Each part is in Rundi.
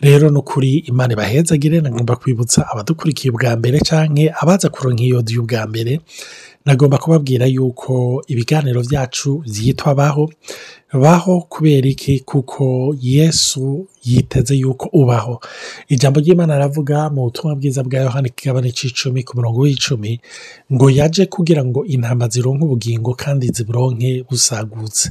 rero ni ukuri imana ibahezagire ngomba kwibutsa abadukurikiye ubwa mbere cyangwa abaza kuronka iyo y'ubwa mbere nagomba kubabwira yuko ibiganiro byacu byitwa baho baho kubera iki kuko yesu yiteze yuko ubaho ijambo ry'imana aravuga mu butumwa bwiza bwa yohani kigabane cy'icumi ku murongo w'icumi ngo yaje kugira ngo intama zironke ubugingo kandi ziburonke busagutse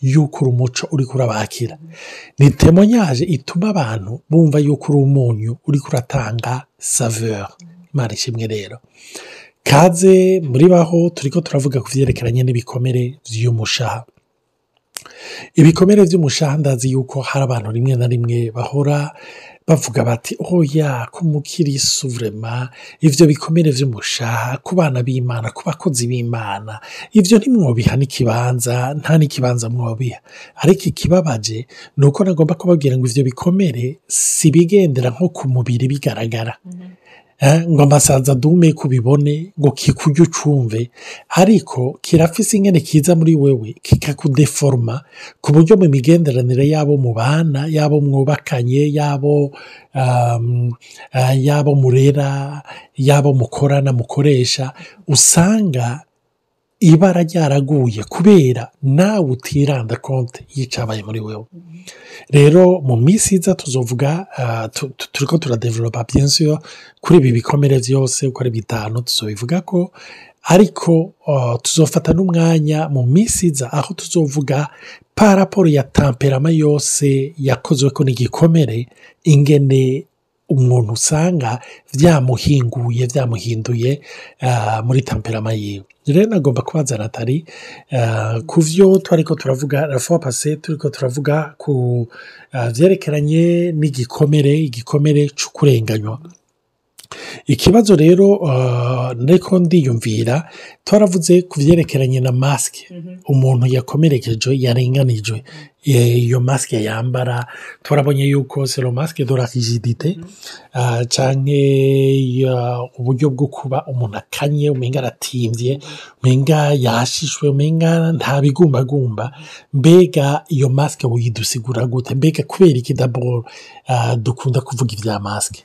yuko uri umuco uri kurabakira ni temonyaje ituma abantu bumva yuko uri umunyu uri kuratanga saveri imana ishimwe rero kaze muri baho turi ko turavuga ku byerekeranye n'ibikomere by'umushaha ibikomere by'umushaha ndazi yuko hari abantu rimwe na rimwe bahora bavuga bati oya ko mukirisu vrema ibyo bikomere by'umushaha ku bana b'imana ku bakozi b'imana ibyo ntimwobiha n'ikibanza nta n'ikibanza mwobiha ariko ikibabaje ni uko nagomba kubabwira ngo ibyo bikomere si bigendera nko ku mubiri bigaragara mm -hmm Eh? ngo amasaza adume kubibone ngo kikujye ucumve ariko kirafise ingene kiza muri wewe kikakudeforoma ku buryo mu migenderanire y'abo mubana y'abo mwubakanye y'abo um, eh, y'abo murera y'abo mukorana mukoresha usanga ibara ryaraguye kubera nawe utiranda konti y'icyabaye muri wewe rero mu minsi iza tuzovuga ah, turi ko turadeveropa byinshi kuri ibi bikomere byose uko ari bitanu tuzobivuga ko ariko ah, tuzofata n'umwanya mu minsi iza aho tuzovuga paraporo ya tamperama yose yakozwe ko n'igikomere ingene umuntu usanga byamuhinguye byamuhinduye eh, muri tamperama yiwe rero nagomba kubaza natali eh, ku byo twariko turavuga rafuwa pase turiko turavuga ku byerekeranye eh, n'igikomere igikomere cy'ukurenganywa ikibazo rero uh, ariko ndiyumvira twaravuze ku byerekeranye na masike mhm. umuntu yakomerekeje yarenganijwe mhm. eh, iyo masike yambara turabonye yuko sero masike dore cyane uburyo bwo kuba umuntu akanye umenga aratimbye mhm. umenga yashishwe umenga nta bigumbagumba mbega iyo masike widusigura gute mbega kubera iki ah, dukunda kuvuga ibya masike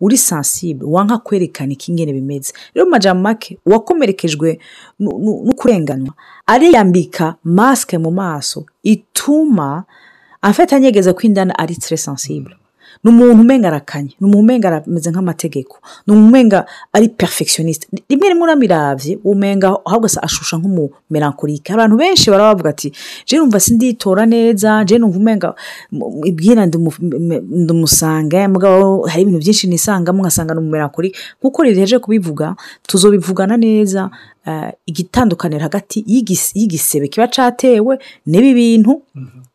uri sensible wanka kwerekana iki ingene bimeze rero majambo make uwakomerekejwe no kurenganywa ariyambika masike mu maso ituma afite anyegeza ko indani ari très sensible ni umuntu umenga arakanye ni umuntu umenga arameze nk'amategeko ni umuntu umenga ari perfectioniste rimwe rimwe uramirabye umenga ahubwo ashusha nk'umumerankorike abantu benshi bavuga ati jene numva sinditora neza jene numva umenga ibwira ndamusanga mugabo hari ibintu byinshi nisangamo nkasanga ni umumerankorike kuko rireje kubivuga tuzobivugana neza eh, igitandukaniro hagati y'igisebe kiba cyatewe n'ibi bintu mhm.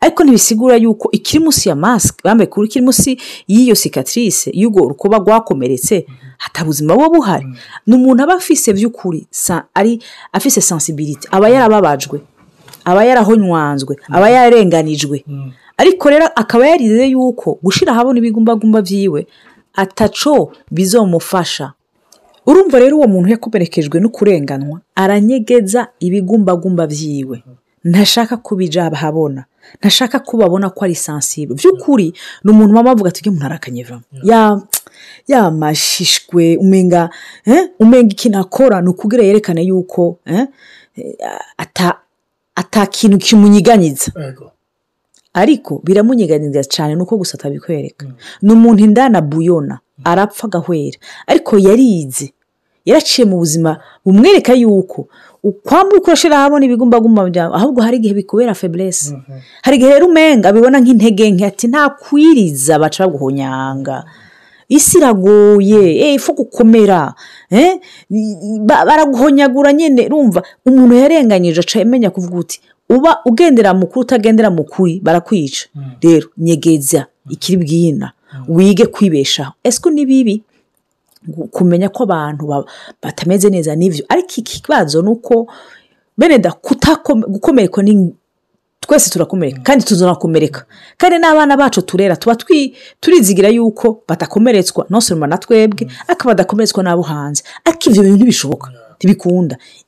ariko ntibisigura yuko ikiri munsi ya masike bambaye kuri kiri munsi y'iyo sikatirise y'ubwo rukoba rwakomeretse mm. hata ubuzima buba buhari mm. ni umuntu aba afise by'ukuri ari afise sensibility aba yarababajwe aba yarahonywanzwe mm. aba yarenganijwe ariko rero akaba yarize yuko gushyira ahabona ibigumbagumba byiwe ataco bizomufasha urumva rero uwo muntu yakomerekejwe no kurenganwa aranyegeza ibigumbagumba byiwe ntashaka kubija ntashaka ko babona ko ari sansibure by'ukuri ni umuntu waba wavuga ati umuntu arakanyevamo mm. yamashishwe umenga eh, umenga ikintu akora ni ukubwira yerekane yuko eh, atakintu kimunyiganyiza ariko biramunyiganyiza cyane ni uko gusa atabikwereka mm. ni umuntu indana buyona mm. arapfa agahwera ariko yarize yaraciye mu buzima bumwereka yuko kwamba ukoresheje ahabona ibigomba guma byawe ahubwo hari igihe bikubera feburese mhm. hari igihe rero umenga bibona nk'intege nke ati ntakwiriza baca baguhonyanga isi iragoye eh, ifu gukomera eh? baraguhonyagura nyine rumva umuntu yarenganyije aca amenya kuvuga uti uba ugendera mukuru utagendera mu kuri barakwica mm. rero nyegeza mm. ikiri bwina mm. wige kwibeshaho ese ko ni bibi kumenya ko abantu batameze neza n'ibyo ariko ikibazo ni uko beneda gukomereka ni twese turakomereka kandi tuzakomereka kandi n'abana bacu turera tuba turizigira yuko batakomeretswa nonsoma na twebwe ariko badakomeretswa n'abo hanze ariko ibyo bintu ntibishoboka ntibikunda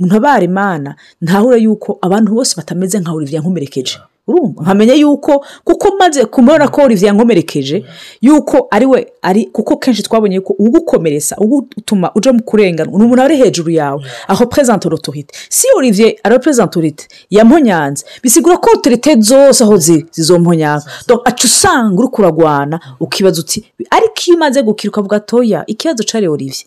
ntabare mana ntahure yuko abantu bose batameze nka olivier nkomerekeje nkamenya yuko kuko maze kumubona ko olivier yankomerekeje yuko ari we ari kuko kenshi twabonye ko ugukomeretsa utuma ujya mu kurengana ni umuntu ari hejuru yawe aho perezida otorite si olivier ari perezida otorite yamuhonyanze bisigura ko otorite zose aho ziri zizomponyanza aca usanga uri kuragwana ukibaza uti ariko iyo umaze gukiruka ukavuga toya ikibazo cyari olivier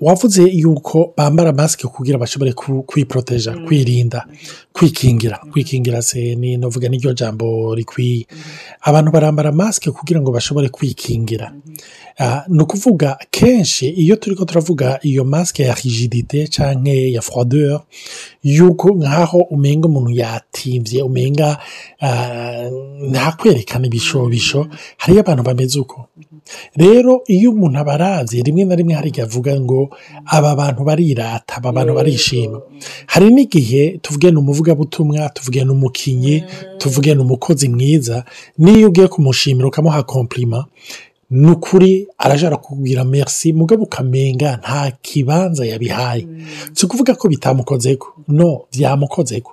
wavuze yuko bambara masike kugira bashobore kwiporoteja mm-hmm. kwirinda kwikingira kwikingira se ni novuga n'iryo jambo rikwiye mm-hmm. abantu barambara masike kugira ngo bashobore kwikingira mm-hmm. ah, ni ukuvuga kenshi iyo turi ko turavuga iyo masike ya rigidite cyangwa ya froideur yuko nk'aho umenga umuntu yatimbye umenga ah, ntakwerekana ibishobisho hariyo abantu bameze uko rero iyo umuntu abarazi rimwe na rimwe hari igihe avuga ngo aba bantu barirata aba bantu barishima hari n'igihe tuvuge ni umuvugabutumwa tuvuge ni umukinnyi tuvuge ni umukozi mwiza niyo ugiye kumushimira ukamuha kompurima ni ukuri araje arakubwira merisi mugabo ukamenga nta kibanza yabihaye mm. si ukuvuga ko bitamukozeko no byamukozeko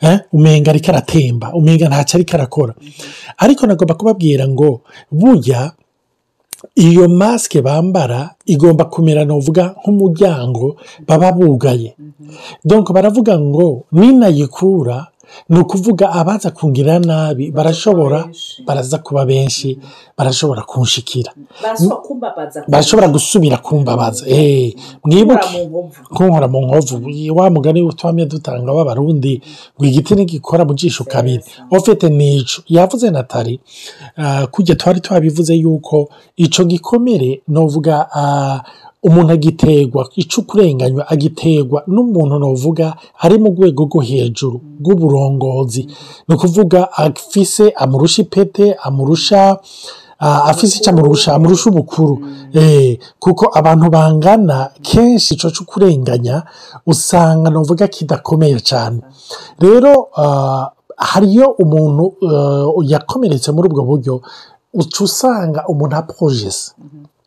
eh? umenga ariko aratemba umenga ntacyo ariko arakora ariko nagomba kubabwira ngo burya iyo masike bambara igomba kumera nuvuga nk'umuryango baba bugaye donko baravuga ngo ninayikura ni ukuvuga abaza kungirira nabi barashobora baraza kuba benshi barashobora kunshikira barashobora gusubira kumbabaza eh, mwibuke kunkora mu nkovu wa mugani utuhamye dutanga w'abarundi ngo igiti ntigikora mu jisho kabiri ofite nico yavuze natali ah, kujya twari twabivuze yuko icyo gikomere ni uvuga ah, umuntu agiterwa ico kurenganywa agiterwa n'umuntu novuga ari mu rwego rwo hejuru rw'uburongozi ni ukuvuga afise amurusha ipete amurusha afise icyo amurusha amurusha ubukuru eh, kuko abantu bangana kenshi icyo cyo kurenganya usanga novuga kidakomeye cyane rero hariyo umuntu eh, yakomeretse muri ubwo buryo uca usanga umuntu apojese mm-hmm.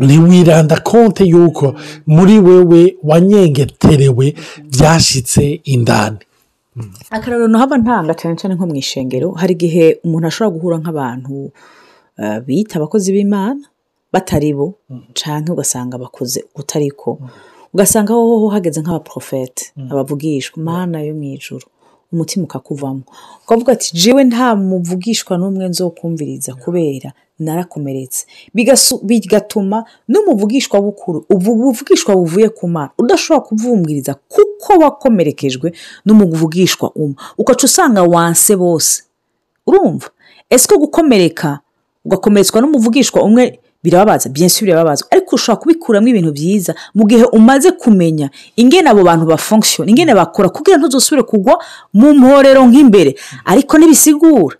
ntiwiranda konte y'uko muri wewe wanyengeterewe byashyitse indani akararo naho aba ntanga cyane cyane nko mu ishengero hari igihe umuntu ashobora guhura nk'abantu eh, bita abakozi b'imana batari bo mm-hmm. cyane ugasanga bakoze utari ko ugasanga wowe uhagaze nk'abaporofete mm-hmm. abavugishwa mana yo mu ijoro umutima ukakuvamo ukavuga ati jiwe nta muvugishwa n'umwe nzo kumviriza kubera narakomeretse bigatuma n'umuvugishwa bukuru ubu buvugishwa buvuye ku mana udashobora kubwumviriza kuko wakomerekejwe n'umuvugishwa umwe ugaca usanga wanse bose urumva ese ko gukomereka ugakomeretswa n'umuvugishwa umwe birababaza byinshi birababaza ariko ushobora kubikuramo ibintu byiza mu gihe umaze kumenya ingene abo bantu bafunkishoni ingene bakora kugira ntuzusubire kugwa mu mporero nk'imbere ariko ntibisigura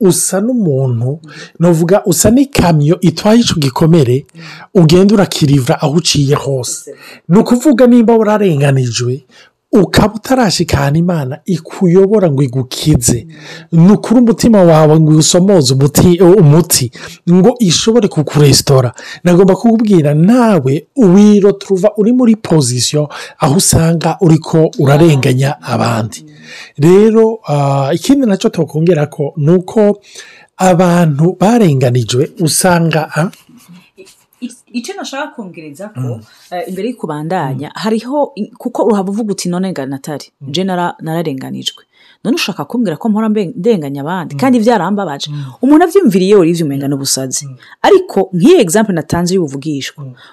usa n'umuntu nuvuga usa n'ikamyo itwaye icyo gikomere ugenda urakirivura aho uciye hose ni ukuvuga nimba wararenganijwe ukaba utarashika imana ikuyobora ngo igukize ni ukuri umutima wawe ngo usomoze umuti ngo ishobore kukuresitora nagomba kukubwira nawe wiro turuva uri muri pozisiyo aho usanga uri ko urarenganya abandi rero ah, ikindi nacyo twakongera ko ni uko abantu barenganijwe usanga ah, icyo nashaka kongereza ko mm. eh, imbere yo kubandanya mm. hariho kuko urahava uvuga uti none natari mm. nje nararenganijwe none ushaka kumbwira ko mpora ndenganya abandi kandi byarambabaje umuntu abyumviriye wari ibyo n'ubusazi ariko nk'iyo egizampu natanze y'ubuvugishwa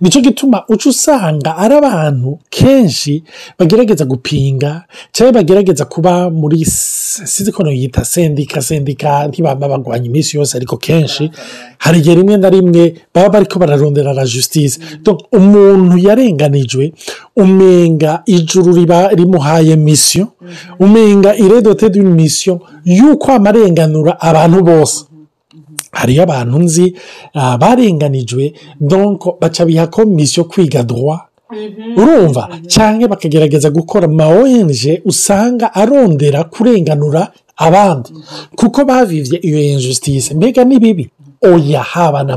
nicyo gituma uca usanga ari abantu kenshi bagerageza gupinga cyangwa bagerageza kuba muri sizikono yita sendika sendika ntibaba bagwanya iminsi yose ariko kenshi hari igihe rimwe na rimwe baba bari ko bararondera la la justice umuntu yarenganijwe umenga ijuru riba rimuhaye misiyo umenga iredote d'une misiyo y'uko amarenganura abantu bose hariyo abantu nzi ah, barenganijwe donko baca biha komisiyo kwiga droit urumva cyangwa bakagerageza gukora ma usanga arondera kurenganura abandi kuko bavivye iyo injustice mbega ni bibi oya haba na